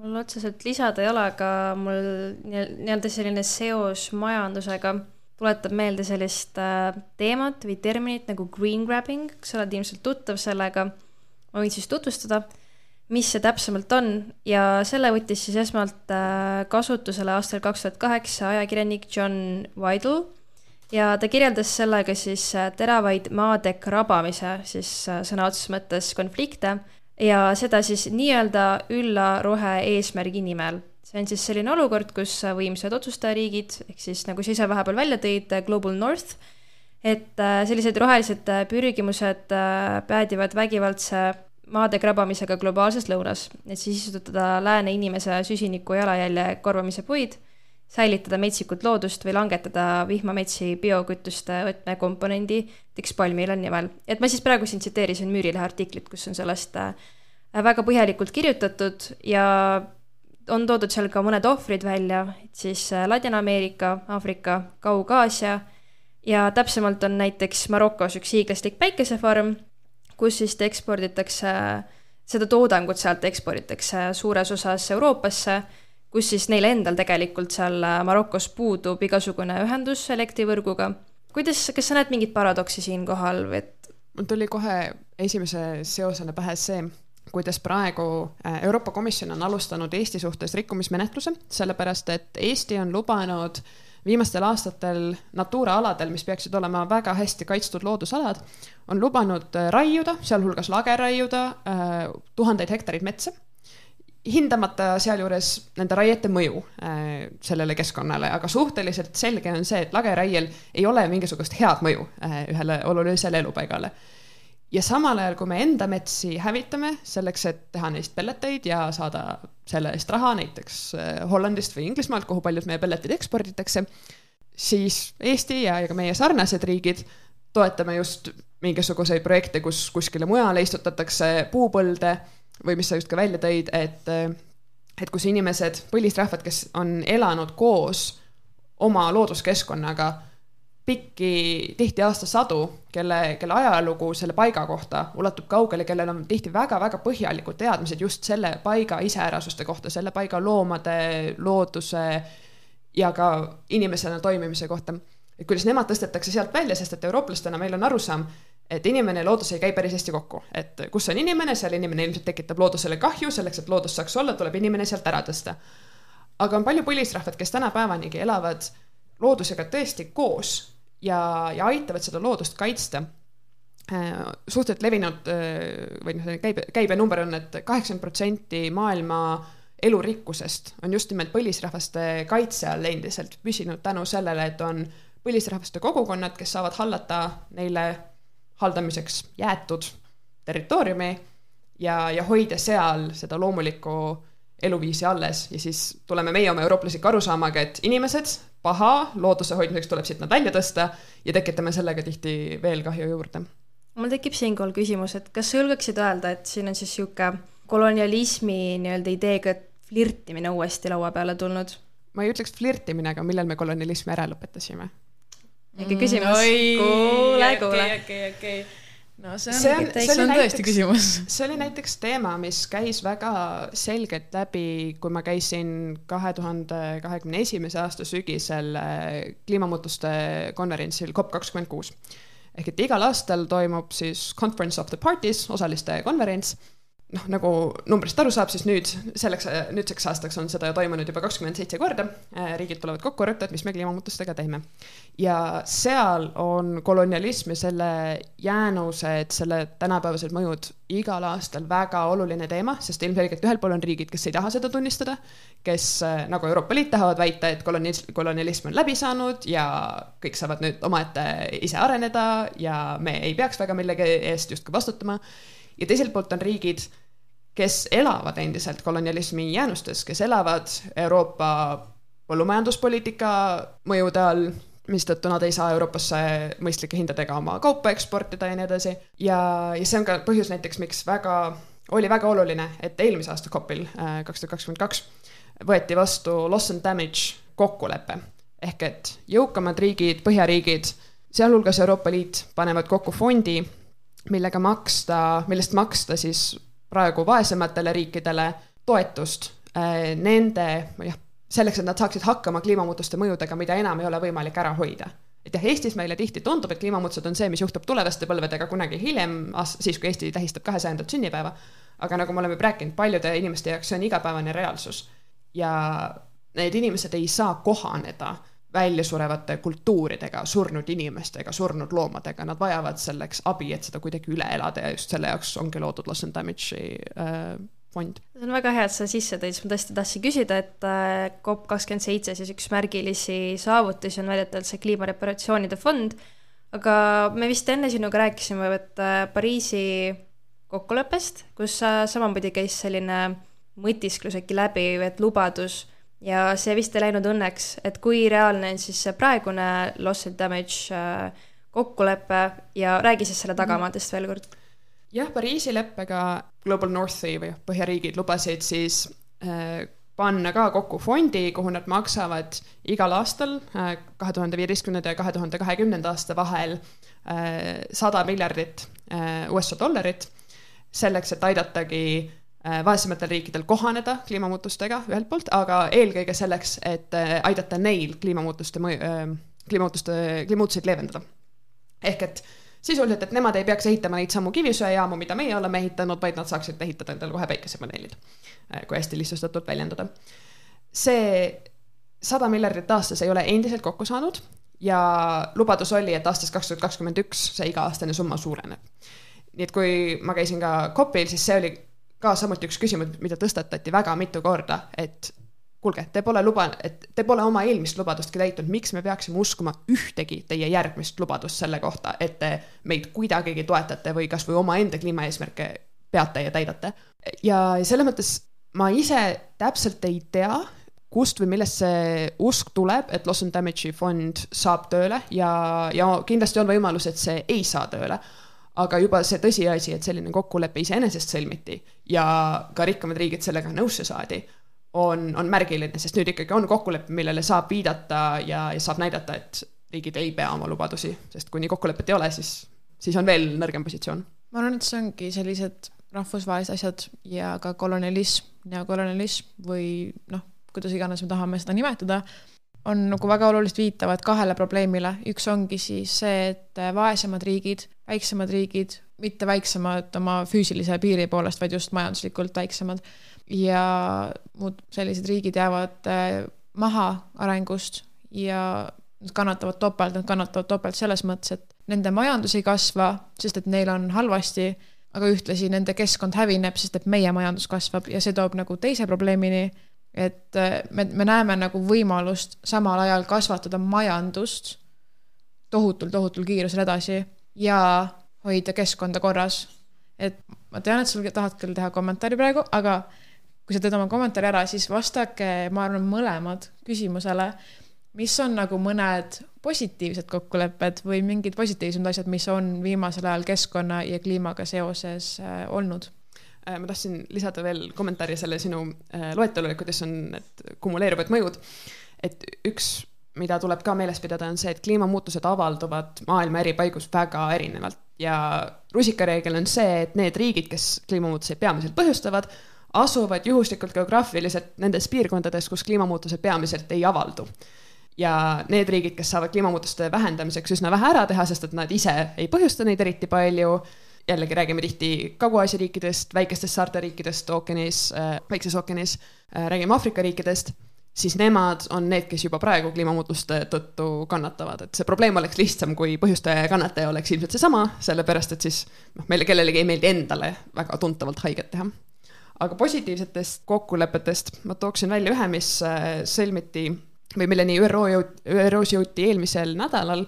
mul otseselt lisada ei ole, aga mul nii-öelda selline seos majandusega tuletab meelde sellist äh, teemat või terminit nagu green grabbing, sa oled ilmselt tuttav sellega. ma võin siis tutvustada, mis see täpsemalt on. Ja selle võttis siis esmalt äh, kasutusele aastal kaks tuhat kaheksa ajakirjanik John Weidel. Ja ta kirjeldas sellega siis äh, teravaid maade krabamise, siis sõna otseses mõttes konflikte ja seda siis nii-öelda ülla rohe eesmärgi nimel. see on siis selline olukord, kus võimsad otsustajariigid, ehk siis nagu sa ise vahepeal välja tõid, Global North, et äh, sellised rohelised äh, pürgimused äh, päädivad vägivaldse maade krabamisega globaalses lõunas, et siis istutada lääne inimese süsiniku jalajälje korvamise puid säilitada metsikut loodust või langetada vihmametsi biokütuste võtmekomponendi, näiteks palmiõle nimel. et ma siis praegu siin tsiteerisin Müürilehe artiklit, kus on sellest äh, väga põhjalikult kirjutatud ja on toodud seal ka mõned ohvrid välja, et siis äh, Ladina-Ameerika, Aafrika, Kaug-Aasia ja täpsemalt on näiteks Marokos üks hiiglaslik päikesefarm, kus siis eksporditakse, seda toodangut sealt eksporditakse suures osas Euroopasse kus siis neil endal tegelikult seal äh, Marokos puudub igasugune ühendus elektrivõrguga. kuidas, kas sa näed mingit paradoksi siinkohal või et? mul tuli kohe esimese seosena pähe see, kuidas praegu äh, Euroopa Komisjon on alustanud Eesti suhtes rikkumismenetluse, sellepärast et Eesti on lubanud viimastel aastatel Natura aladel, mis peaksid olema väga hästi kaitstud loodusalad, on lubanud äh, raiuda, sealhulgas lage raiuda tuhandeid hektareid metsa hindamata sealjuures nende raiete mõju äh, sellele keskkonnale, aga suhteliselt selge on see, et lageraiel ei ole mingisugust head mõju äh, ühele olulisele elupaigale. ja samal ajal, kui me enda metsi hävitame selleks, et teha neist pelleteid ja saada selle eest raha näiteks äh, Hollandist või Inglismaalt, kuhu paljud meie pelletid eksporditakse, siis Eesti ja, ja ka meie sarnased riigid toetame just mingisuguseid projekte, kus kuskile mujale istutatakse puupõlde või mis sa just ka välja tõid, et, et kus inimesed, põlisrahvad, kes on elanud koos oma looduskeskkonnaga pikki, tihti aastasadu, kelle, kelle ajalugu selle paiga kohta ulatub kaugele, kellel on tihti väga-väga põhjalikud teadmised just selle paiga iseärasuste kohta, selle paiga loomade, looduse ja ka inimesena toimimise kohta. et kuidas nemad tõstetakse sealt välja, sest et eurooplastena meil on arusaam, et inimene ja loodus ei käi päris hästi kokku, et kus on inimene, seal inimene ilmselt tekitab loodusele kahju, selleks, et loodus saaks olla, tuleb inimene sealt ära tõsta. aga on palju põlisrahvad, kes tänapäevanigi elavad loodusega tõesti koos ja, ja aitavad seda loodust kaitsta. Äh, suhteliselt levinud äh, või noh, käibe, käibenumber on et, et kaheksakümmend protsenti maailma elurikkusest on just nimelt põlisrahvaste kaitse all endiselt püsinud tänu sellele, et on põlisrahvaste kogukonnad, kes saavad hallata neile haldamiseks jäetud territooriumi ja, ja hoida seal seda loomulikku eluviisi alles ja siis tuleme meie oma eurooplasliku arusaamaga, et inimesed, paha, looduse hoidmiseks tuleb siit nad välja tõsta ja tekitame sellega tihti veel kahju juurde. mul tekib siinkohal küsimus, et kas sa julgeksid öelda, et siin on siis niisugune kolonialismi nii-öelda ideega flirtimine uuesti laua peale tulnud? ma ei ütleks flirtimine, aga millal me kolonialismi ära lõpetasime? Äkki küsimus mm,? kuule, kuule. okei, okei, okei no see on, see on, see, see on näiteks, tõesti küsimus. (laughs) see oli näiteks teema, mis käis väga selgelt läbi, kui ma käisin kahe tuhande kahekümne esimese aasta sügisel äh, kliimamuutuste konverentsil COP kakskümmend kuus. ehk et igal aastal toimub siis Conference of the Parties, osaliste konverents noh, nagu numbrist aru saab, siis nüüd selleks, nüüdseks aastaks on seda toimunud juba kakskümmend seitse korda. riigid tulevad kokku, arutavad, mis me kliimamuutustega teeme. ja seal on kolonialism ja selle jäänused, selle tänapäevased mõjud igal aastal väga oluline teema, sest ilmselgelt ühel pool on riigid, kes ei taha seda tunnistada, kes nagu Euroopa Liit tahavad väita, et kolonis-, kolonialism on läbi saanud ja kõik saavad nüüd omaette ise areneda ja me ei peaks väga millegi eest justkui vastutama ja teiselt poolt on riigid, kes elavad endiselt kolonialismi jäänustes, kes elavad Euroopa põllumajanduspoliitika mõjude all, mistõttu nad ei saa Euroopasse mõistlike hindadega oma kaupa eksportida ja nii edasi. ja, ja see on ka põhjus näiteks, miks väga, oli väga oluline, et eelmise aasta COP-il äh, kaks tuhat kakskümmend kaks võeti vastu loss and damage kokkulepe. ehk et jõukamad riigid, põhjariigid, sealhulgas Euroopa Liit, panevad kokku fondi, millega maksta, millest maksta siis praegu vaesematele riikidele toetust äh, nende, jah, selleks, et nad saaksid hakkama kliimamuutuste mõjudega, mida enam ei ole võimalik ära hoida. et jah, Eestis meile tihti tundub, et kliimamuutused on see, mis juhtub tulevaste põlvedega kunagi hiljem, siis kui Eesti tähistab kahesajandat sünnipäeva. aga nagu me oleme rääkinud, paljude inimeste jaoks see on igapäevane reaalsus. ja need inimesed ei saa kohaneda väljasurevate kultuuridega, surnud inimestega, surnud loomadega, nad vajavad selleks abi, et seda kuidagi üle elada ja just selle jaoks ongi loodud Loss and Damage'i äh, fond. see on väga hea, et sa sisse tõid, sest ma tõesti tahtsin küsida, et äh, COP kakskümmend seitse, siis üks märgilisi saavutusi on väidetavalt see kliimareparatsioonide fond, aga me vist enne sinuga rääkisime, et äh, Pariisi kokkuleppest, kus samamoodi käis selline mõtisklus äkki läbi, et lubadus ja see vist ei läinud õnneks, et kui reaalne on siis see praegune loss and damage äh, kokkulepe ja räägi siis selle tagamaadest veel kord. jah, Pariisi leppega Global Northi või põhjariigid lubasid siis äh, panna ka kokku fondi, kuhu nad maksavad igal aastal äh, kahe tuhande viieteistkümnenda ja kahe tuhande kahekümnenda aasta vahel sada miljardit USA dollarit selleks, et aidatagi Äh, vaesematel riikidel kohaneda kliimamuutustega ühelt poolt, aga eelkõige selleks, et äh, aidata neil kliimamuutuste mõju, äh, kliimamuutuste, kliimamuutuseid leevendada. ehk et sisuliselt, et nemad ei peaks ehitama neid samu kivisöejaamu, mida meie oleme ehitanud, vaid nad saaksid ehitada endale kohe päikesepaneelid, kui hästi lihtsustatult väljendada. see sada miljardit aastas ei ole endiselt kokku saanud ja lubadus oli, et aastast kaks tuhat kakskümmend üks see iga-aastane summa suureneb. nii et kui ma käisin ka COP-il, siis see oli ka samuti üks küsimus, mida tõstatati väga mitu korda, et kuulge, te pole luba, et te pole oma eelmist lubadustki täitnud, miks me peaksime uskuma ühtegi teie järgmist lubadust selle kohta, et te meid kuidagigi toetate või kasvõi omaenda kliimaeesmärke peate ja täidate. ja selles mõttes ma ise täpselt ei tea, kust või millest see usk tuleb, et Loss and Damage'i fond saab tööle ja, ja kindlasti on võimalus, et see ei saa tööle aga juba see tõsiasi, et selline kokkulepe iseenesest sõlmiti ja ka rikkamad riigid sellega nõusse saadi, on, on märgiline, sest nüüd ikkagi on kokkulepe, millele saab viidata ja, ja saab näidata, et riigid ei pea oma lubadusi, sest kuni kokkulepet ei ole, siis, siis on veel nõrgem positsioon. ma arvan, et see ongi sellised rahvusvahelised asjad ja ka kolonialism, neokolonialism või noh, kuidas iganes me tahame seda nimetada on nagu väga olulist viitavad kahele probleemile, üks ongi siis see, et vaesemad riigid, väiksemad riigid, mitte väiksemad oma füüsilise piiri poolest, vaid just majanduslikult väiksemad. Ja muud sellised riigid jäävad äh, maha arengust ja nad kannatavad topelt, nad kannatavad topelt selles mõttes, et nende majandus ei kasva, sest et neil on halvasti, aga ühtlasi nende keskkond hävineb, sest et meie majandus kasvab ja see toob nagu teise probleemini et äh, me, me näeme nagu võimalust samal ajal kasvatada majandust tohutul, tohutul kiirusel edasi ja hoida keskkonda korras. et ma tean, et sul tahad küll teha kommentaari praegu, aga kui sa teed oma kommentaari ära, siis vastake, ma arvan, mõlemad küsimusele, mis on nagu mõned positiivsed kokkulepped või mingid positiivsemad asjad, mis on viimasel ajal keskkonna ja kliimaga seoses äh, olnud Äh, ma tahtsin lisada veel kommentaari selle sinu äh, loetelule, kuidas on need kumuleeruvad mõjud. et üks, mida tuleb ka meeles pidada, on see, et kliimamuutused avalduvad maailma eri paigus väga erinevalt. Ja rusikareegel on see, et need riigid, kes kliimamuutuseid peamiselt põhjustavad, asuvad juhuslikult geograafiliselt nendes piirkondades, kus kliimamuutused peamiselt ei avaldu. Ja need riigid, kes saavad kliimamuutuste vähendamiseks üsna vähe ära teha, sest et nad ise ei põhjusta neid eriti palju jällegi räägime tihti Kagu-Aasia riikidest, väikestest saarte riikidest ookeanis äh,, Väikses ookeanis äh,, räägime Aafrika riikidest, siis nemad on need, kes juba praegu kliimamuutuste tõttu kannatavad, et see probleem oleks lihtsam, kui põhjustaja ja kannataja oleks ilmselt seesama, sellepärast et siis noh, meile kellelegi ei meeldi endale väga tuntavalt haiget teha. aga positiivsetest kokkulepetest ma tooksin välja ühe, mis äh, sõlmiti või milleni ÜRO jõud-, ÜRO-s jõuti eelmisel nädalal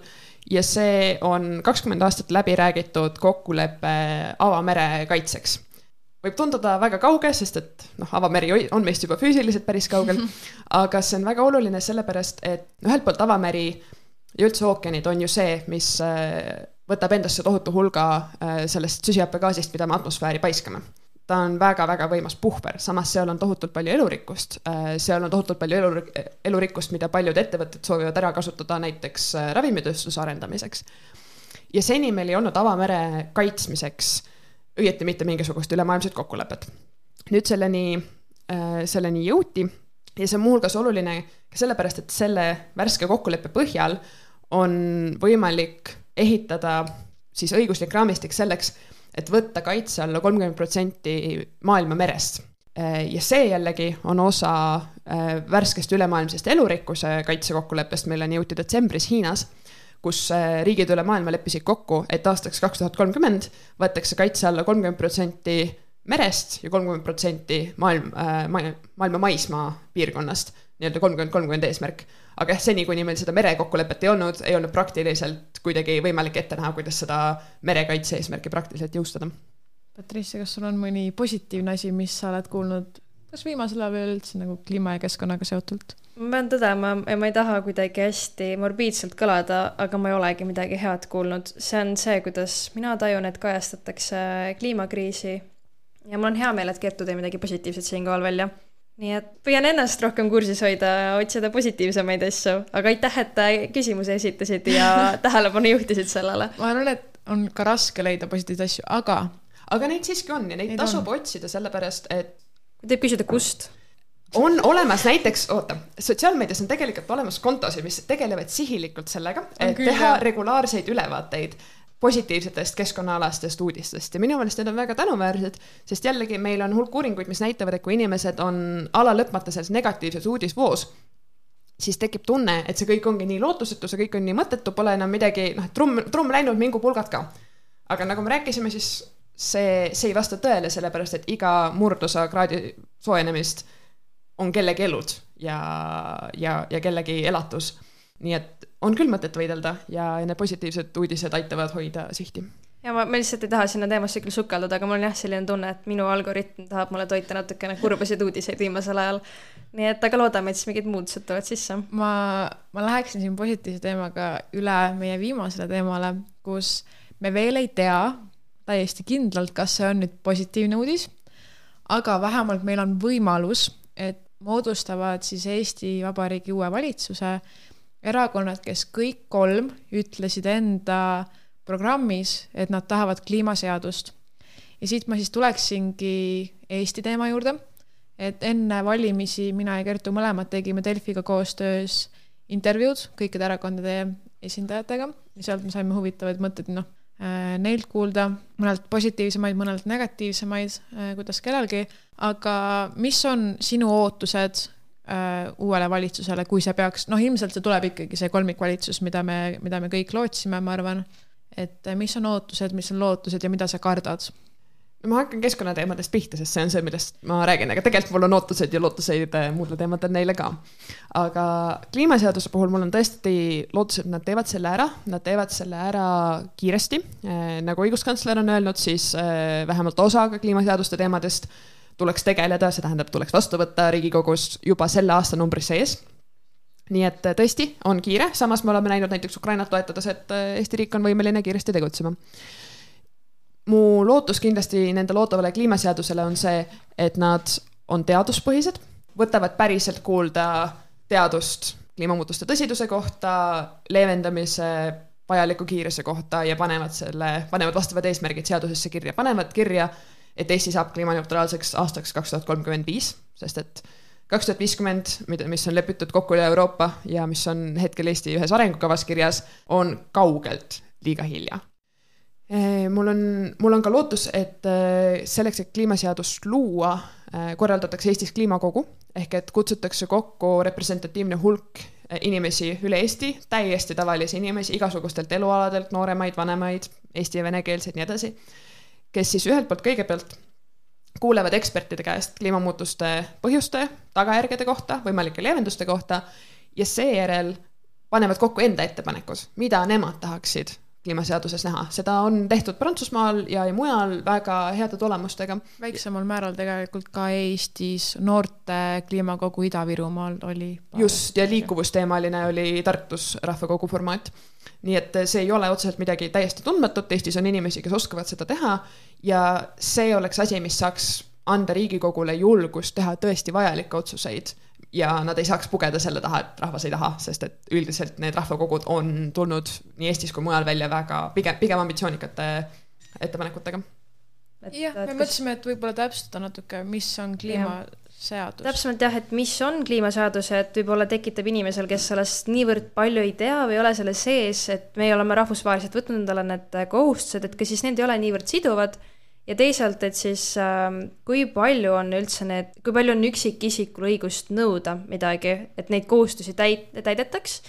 ja see on kakskümmend aastat läbi räägitud kokkulepe avamere kaitseks. Võib tunduda väga kauge, sest et noh, avameri on meist juba füüsiliselt päris kaugel, (laughs) aga see on väga oluline sellepärast, et ühelt poolt avameri ja üldse ookeanid on ju see, mis äh, võtab endasse tohutu hulga äh, sellest süsihappegaasist, mida me atmosfääri paiskame ta on väga-väga võimas puhver, samas seal on tohutult palju elurikkust. Äh, seal on tohutult palju elu, elurikkust, mida paljud ettevõtted soovivad ära kasutada näiteks ravimitööstuse arendamiseks. ja seni meil ei olnud avamere kaitsmiseks õieti mitte mingisugust ülemaailmset kokkulepet. nüüd selleni, äh, selleni jõuti ja see on muuhulgas oluline ka sellepärast, et selle värske kokkuleppe põhjal on võimalik ehitada siis õiguslik raamistik selleks, et võtta kaitse alla kolmkümmend protsenti maailma merest. ja see jällegi on osa äh, värskest ülemaailmsest elurikkuse kaitsekokkuleppest, milleni jõuti detsembris Hiinas, kus äh, riigid üle maailma leppisid kokku, et aastaks kaks tuhat kolmkümmend võetakse kaitse alla kolmkümmend protsenti merest ja kolmkümmend protsenti maailm äh,, maailma maismaa piirkonnast, nii-öelda kolmkümmend, kolmkümmend eesmärk aga jah, seni, kuni meil seda merekokkulepet ei olnud, ei olnud praktiliselt kuidagi võimalik ette näha, kuidas seda merekaitse eesmärki praktiliselt jõustada. Patricia, kas sul on mõni positiivne asi, mis sa oled kuulnud, kas viimasel ajal või üldse nagu kliima ja keskkonnaga seotult? ma pean tõdema, ma ei taha kuidagi hästi morbiidselt kõlada, aga ma ei olegi midagi head kuulnud. see on see, kuidas mina tajun, et kajastatakse kliimakriisi ja mul on hea meel, et Kertu tõi midagi positiivset siinkohal välja nii et püüan ennast rohkem kursis hoida, otsida positiivsemaid asju, aga aitäh, et küsimuse esitasid ja (laughs) tähelepanu juhtisid sellele. ma arvan, et on ka raske leida positiivseid asju, aga. aga neid siiski on ja neid, neid tasub on. otsida, sellepärast et. Kui teeb küsida, kust? on olemas näiteks, oota, sotsiaalmeedias on tegelikult olemas kontosid, mis tegelevad sihilikult sellega, et küll, teha regulaarseid ülevaateid positiivsetest keskkonnaalastest uudistest ja minu meelest need on väga tänuväärsed, sest jällegi meil on hulk uuringuid, mis näitavad, et kui inimesed on ala lõpmata selles negatiivses uudisvoos, siis tekib tunne, et see kõik ongi nii lootusetu, see kõik on nii mõttetu, pole enam midagi, noh, trumm, trumm läinud, mingu pulgad ka. aga nagu me rääkisime, siis see, see ei vasta tõele, sellepärast et iga murdosa kraadi soojenemist on kellegi elud ja, ja, ja kellegi elatus. nii et on küll mõtet võidelda ja, need positiivsed uudised aitavad hoida sihti. ja ma, ma lihtsalt ei taha sinna teemasse küll sukelduda, aga mul on jah, selline tunne, et minu algoritm tahab mulle toita natukene kurbasid uudiseid viimasel ajal. nii et aga loodame, et siis mingid muutused tulevad sisse. ma, ma läheksin siin positiivse teemaga üle meie viimasele teemale, kus me veel ei tea täiesti kindlalt, kas see on nüüd positiivne uudis, aga vähemalt meil on võimalus, et moodustavad siis Eesti Vabariigi uue valitsuse erakonnad, kes kõik kolm ütlesid enda programmis, et nad tahavad kliimaseadust. ja siit ma siis tuleksingi Eesti teema juurde, et enne valimisi mina ja Kertu mõlemad tegime Delfiga koostöös intervjuud kõikide erakondade esindajatega. Ja sealt me saime huvitavaid mõtteid, noh, neilt kuulda, mõnelt positiivsemaid, mõnelt negatiivsemaid, äh, kuidas kellelgi, aga mis on sinu ootused äh, uuele valitsusele, kui see peaks, noh, ilmselt see tuleb ikkagi see kolmikvalitsus, mida me, mida me kõik lootsime, ma arvan. et äh, mis on ootused, mis on lootused ja mida sa kardad? Ma hakkan keskkonnateemadest pihta, sest see on see, millest ma räägin, aga tegelikult mul on ootused ja lootuseid äh, muudele teemadele neile ka. aga kliimaseaduse puhul mul on tõesti lootus, et nad teevad selle ära, nad teevad selle ära kiiresti. Äh, nagu õiguskantsler on öelnud, siis äh, vähemalt osaga kliimaseaduste teemadest tuleks tegeleda, see tähendab, tuleks vastu võtta Riigikogus juba selle aastanumbri sees. Nii et tõesti on kiire, samas me oleme näinud näiteks Ukrainat toetades, et Eesti riik on võimeline kiiresti tegutsema mu lootus kindlasti nende loodavale kliimaseadusele on see, et nad on teaduspõhised, võtavad päriselt kuulda teadust kliimamuutuste tõsiduse kohta, leevendamise vajaliku kiiruse kohta ja panevad selle, panevad vastavad eesmärgid seadusesse kirja, panevad kirja, et Eesti saab kliimaneutraalseks aastaks kaks tuhat kolmkümmend viis, sest et kaks tuhat viiskümmend, mida, mis on lepitud kokku üle Euroopa ja mis on hetkel Eesti ühes arengukavas kirjas, on kaugelt liiga hilja mul on, mul on ka lootus, et eh, selleks, et kliimaseadust luua, eh, korraldatakse Eestis kliimakogu ehk et kutsutakse kokku representatiivne hulk inimesi üle Eesti, täiesti tavalisi inimesi igasugustelt elualadelt, nooremaid, vanemaid, eesti ja venekeelseid, nii edasi, kes siis ühelt poolt kõigepealt kuulevad ekspertide käest kliimamuutuste põhjuste, tagajärgede kohta, võimalike leevenduste kohta ja seejärel panevad kokku enda ettepanekud, mida nemad tahaksid kliimaseaduses näha, seda on tehtud Prantsusmaal ja, ja mujal väga heade tulemustega. väiksemal määral tegelikult ka Eestis noorte kliimakogu Ida-Virumaal oli. just, ja liikuvusteemaline oli Tartus rahvakogu formaat. nii et see ei ole otseselt midagi täiesti tundmatut, Eestis on inimesi, kes oskavad seda teha ja see oleks asi, mis saaks anda Riigikogule julgust teha tõesti vajalikke otsuseid ja nad ei saaks pugeda selle taha, et rahvas ei taha, sest et üldiselt need rahvakogud on tulnud nii Eestis kui mujal välja väga pigem, pigem ambitsioonikate ettepanekutega. jah, me kas... mõtlesime, et võib-olla täpsustada natuke, mis on kliimaseadus. täpsemalt jah, et mis on kliimaseadus, et võib-olla tekitab inimesel, kes sellest niivõrd palju ei tea või ei ole selle sees, et meie oleme rahvusvaheliselt võtnud endale need kohustused, et kas siis need ei ole niivõrd siduvad ja teisalt, et siis äh, kui palju on üldse need, kui palju on üksikisikul õigust nõuda midagi, et neid kohustusi täit-, täidetaks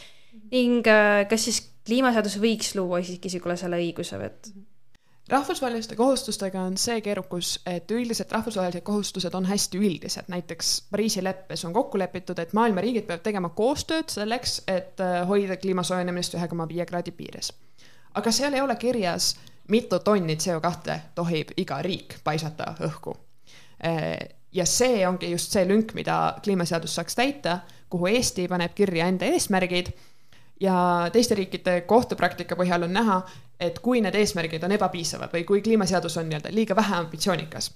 ning äh, kas siis kliimaseadus võiks luua üksikisikule selle õiguse või et? rahvusvaheliste kohustustega on see keerukus, et üldiselt rahvusvahelised kohustused on hästi üldised, näiteks Pariisi leppes on kokku lepitud, et maailma riigid peavad tegema koostööd selleks, et äh, hoida kliima soojenemist ühe koma viie kraadi piires. aga seal ei ole kirjas mitu tonni CO2 tohib iga riik paisata õhku. ja see ongi just see lünk, mida kliimaseadus saaks täita, kuhu Eesti paneb kirja enda eesmärgid ja teiste riikide kohtupraktika põhjal on näha, et kui need eesmärgid on ebapiisavad või kui kliimaseadus on nii-öelda liiga vähe ambitsioonikas,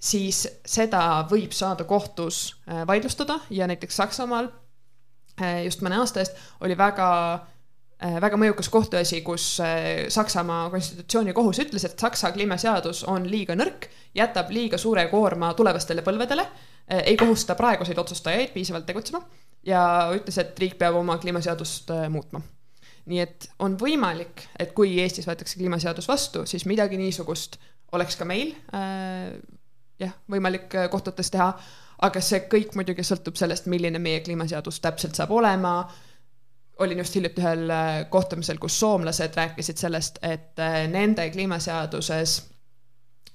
siis seda võib saada kohtus äh, vaidlustada ja näiteks Saksamaal äh, just mõne aasta eest oli väga Äh, väga mõjukas kohtuasi, kus äh, Saksamaa konstitutsioonikohus ütles, et Saksa kliimaseadus on liiga nõrk, jätab liiga suure koorma tulevastele põlvedele, äh, ei kohusta praeguseid otsustajaid piisavalt tegutsema ja ütles, et riik peab oma kliimaseadust muutma. nii et on võimalik, et kui Eestis võetakse kliimaseadus vastu, siis midagi niisugust oleks ka meil äh, jah, võimalik kohtutes teha, aga see kõik muidugi sõltub sellest, milline meie kliimaseadus täpselt saab olema olin just hiljuti ühel äh, kohtumisel, kus soomlased rääkisid sellest, et äh, nende kliimaseaduses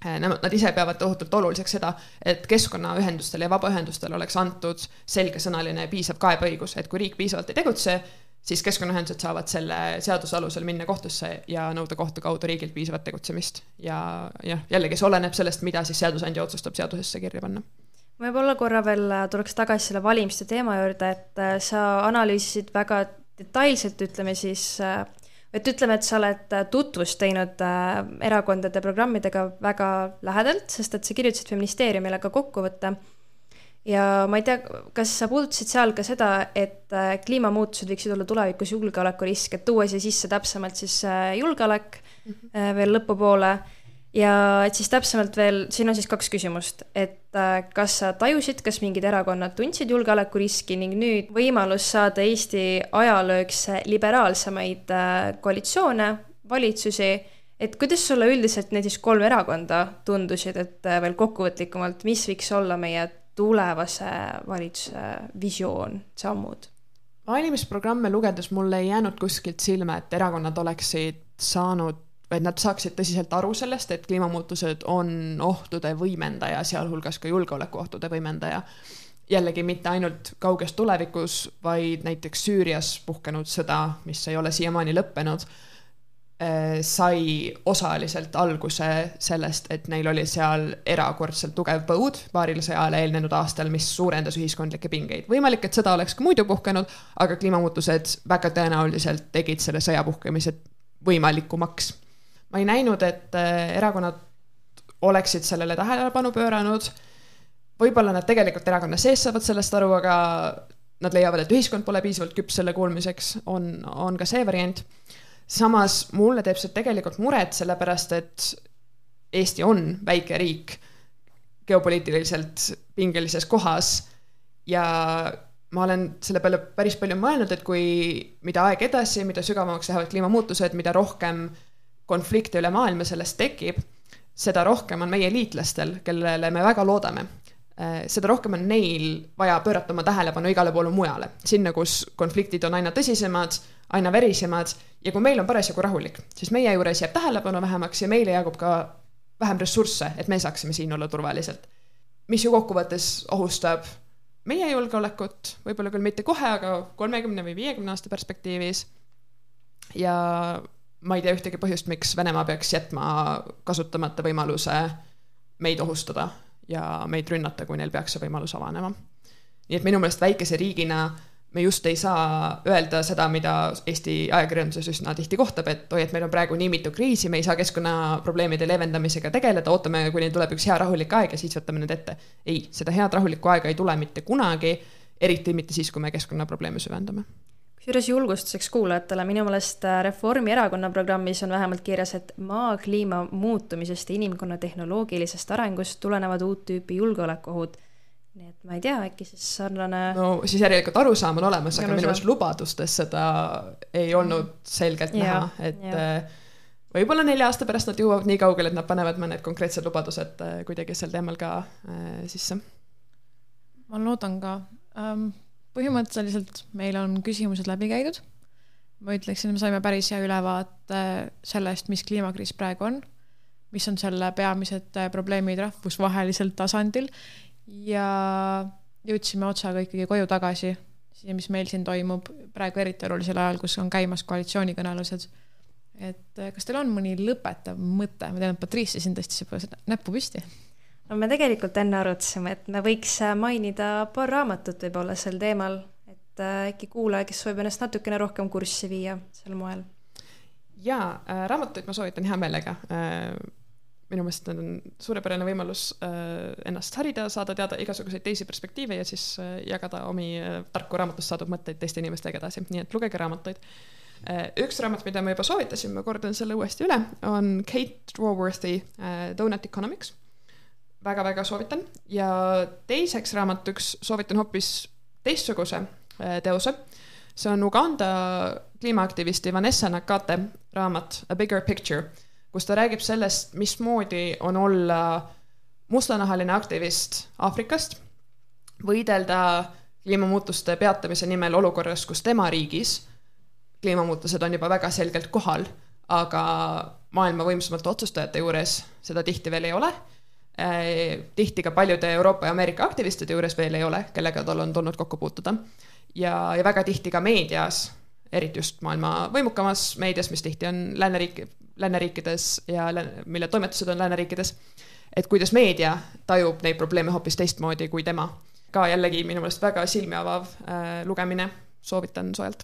äh, Nad ise peavad tohutult oluliseks seda, et keskkonnaühendustele ja vabaühendustele oleks antud selgesõnaline piisav kaebeõigus, et kui riik piisavalt ei tegutse, siis keskkonnaühendused saavad selle seaduse alusel minna kohtusse ja nõuda kohtu kaudu riigilt piisavat tegutsemist. ja jah, jällegi see oleneb sellest, mida siis seadusandja otsustab seadusesse kirja panna võib-olla korra veel tuleks tagasi selle valimiste teema juurde, et sa analüüsisid väga detailselt, ütleme siis, äh, et ütleme, et sa oled äh, tutvust teinud äh, erakondade programmidega väga lähedalt, sest et sa kirjutasid Feministeeriumile ka kokkuvõtte. ja ma ei tea, kas sa puudutasid seal ka seda, et kliimamuutused võiksid olla tulevikus julgeolekurisk, et tuua siia sisse täpsemalt siis julgeolek mm -hmm. veel lõpupoole ja et siis täpsemalt veel, siin on siis kaks küsimust, et äh, kas sa tajusid, kas mingid erakonnad tundsid julgeolekuriski ning nüüd võimalus saada Eesti ajalooks liberaalsemaid äh, koalitsioone, valitsusi, et kuidas sulle üldiselt need siis kolm erakonda tundusid, et äh, veel kokkuvõtlikumalt, mis võiks olla meie tulevase valitsuse visioon, sammud? valimisprogramme lugedes mulle ei jäänud kuskilt silma, et erakonnad oleksid saanud et nad saaksid tõsiselt aru sellest, et kliimamuutused on ohtude võimendaja, sealhulgas ka julgeolekuohtude võimendaja. jällegi mitte ainult kauges tulevikus, vaid näiteks Süürias puhkenud sõda, mis ei ole siiamaani lõppenud Äh, sai osaliselt alguse sellest, et neil oli seal erakordselt tugev põud paarile sajale eelnenud aastal, mis suurendas ühiskondlikke pingeid. võimalik, et sõda oleks ka muidu puhkenud, aga kliimamuutused väga tõenäoliselt tegid selle sõja puhkemise võimalikumaks. Ma ei näinud, et äh, erakonnad oleksid sellele tähelepanu pööranud. võib-olla nad tegelikult erakonna sees saavad sellest aru, aga nad leiavad, et ühiskond pole piisavalt küps selle kuulmiseks, on, on ka see variant samas mulle teeb see tegelikult muret, sellepärast et Eesti on väike riik geopoliitiliselt pingelises kohas ja ma olen selle peale päris palju mõelnud, et kui, mida aeg edasi, mida sügavamaks lähevad kliimamuutused, mida rohkem konflikte üle maailma sellest tekib, seda rohkem on meie liitlastel, kellele me väga loodame, seda rohkem on neil vaja pöörata oma tähelepanu igale poole mujale, sinna, kus konfliktid on aina tõsisemad, aina verisemad ja kui meil on parasjagu rahulik, siis meie juures jääb tähelepanu vähemaks ja meile jagub ka vähem ressursse, et me saaksime siin olla turvaliselt. mis ju kokkuvõttes ohustab meie julgeolekut, võib-olla küll mitte kohe, aga kolmekümne või viiekümne aasta perspektiivis. ja ma ei tea ühtegi põhjust, miks Venemaa peaks jätma kasutamata võimaluse meid ohustada ja meid rünnata, kui neil peaks see võimalus avanema. nii et minu meelest väikese riigina me just ei saa öelda seda, mida Eesti ajakirjanduses üsna tihti kohtab, et oi, et meil on praegu nii mitu kriisi, me ei saa keskkonnaprobleemide leevendamisega tegeleda, ootame, kuni tuleb üks hea rahulik aeg ja siis võtame need ette. ei, seda head rahulikku aega ei tule mitte kunagi, eriti mitte siis, kui me keskkonnaprobleeme süvendame kusjuures julgustuseks kuulajatele, minu meelest äh, Reformierakonna programmis on vähemalt kirjas, et maa kliima muutumisest ja inimkonna tehnoloogilisest arengust tulenevad uut tüüpi julgeolekuohud nii et ma ei tea, äkki siis sarnane. no siis järelikult arusaam on olemas, aga minu meelest lubadustes seda ei olnud mm. selgelt ja, näha, et ja. Äh, võib-olla nelja aasta pärast nad jõuavad nii kaugele, et nad panevad mõned konkreetsed lubadused äh, kuidagi sel teemal ka äh, sisse. ma loodan ka ähm,. Põhimõtteliselt meil on küsimused läbi käidud. ma ütleksin, me saime päris hea ülevaate sellest, mis kliimakriis praegu on, mis on selle peamised probleemid rahvusvahelisel tasandil ja jõudsime otsaga ikkagi koju tagasi, siia, mis meil siin toimub praegu eriti olulisel ajal, kus on käimas koalitsioonikõnelused. et eh, kas teil on mõni lõpetav mõte, ma tean, et Patricia siin tõstis juba näppu püsti. No me tegelikult enne arutasime, et me võiks äh, mainida paar raamatut võib-olla sel teemal, et äh, äkki kuulaja, kes soovib ennast natukene rohkem kurssi viia sel moel. jaa äh,, raamatuid ma soovitan hea meelega minu meelest need on suurepärane võimalus ennast harida, saada teada igasuguseid teisi perspektiive ja siis jagada omi tarku raamatust saadud mõtteid teiste inimestega edasi, nii et lugege raamatuid. üks raamat, mida ma juba soovitasin, ma kordan selle uuesti üle, on Kate Raworthi Donut Economics. Väga-väga soovitan ja teiseks raamatuks soovitan hoopis teistsuguse teose. see on Uganda kliimaaktivisti Vanessa Nakate raamat A Bigger Picture kus ta räägib sellest, mismoodi on olla mustanahaline aktivist Aafrikast, võidelda kliimamuutuste peatamise nimel olukorras, kus tema riigis kliimamuutused on juba väga selgelt kohal, aga maailma võimsamate otsustajate juures seda tihti veel ei ole. Tihti ka paljude Euroopa ja Ameerika aktivistide juures veel ei ole, kellega tal on tulnud kokku puutuda. ja, ja väga tihti ka meedias, eriti just maailma võimukamas meedias, mis tihti on lääneriik, lääneriikides ja mille toimetused on lääneriikides, et kuidas meedia tajub neid probleeme hoopis teistmoodi kui tema. ka jällegi minu meelest väga silmi avav äh, lugemine, soovitan soojalt.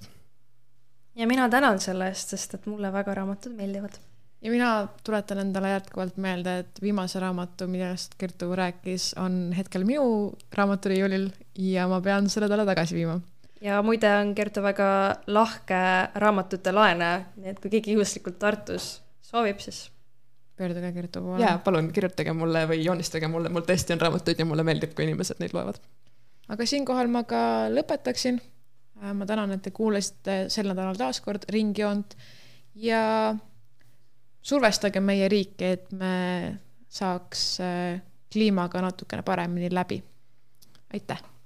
ja mina tänan selle eest, sest et mulle väga raamatud meeldivad. Ja mina tuletan endale jätkuvalt meelde, et viimase raamatu, millest Kertu rääkis, on hetkel minu raamaturiiulil ja ma pean selle talle tagasi viima ja muide on Kertu väga lahke raamatute laenaja, nii et kui keegi juhuslikult Tartus soovib, siis pöörduge Kertu poole. jaa, palun kirjutage mulle või joonistage mulle, mul tõesti on raamatuid ja mulle meeldib, kui inimesed neid loevad. aga siinkohal ma ka lõpetaksin. Äh, ma tänan, et te kuulasite sel nädalal taas kord Ringjoont ja survestage meie riiki, et me saaks äh, kliimaga natukene paremini läbi. aitäh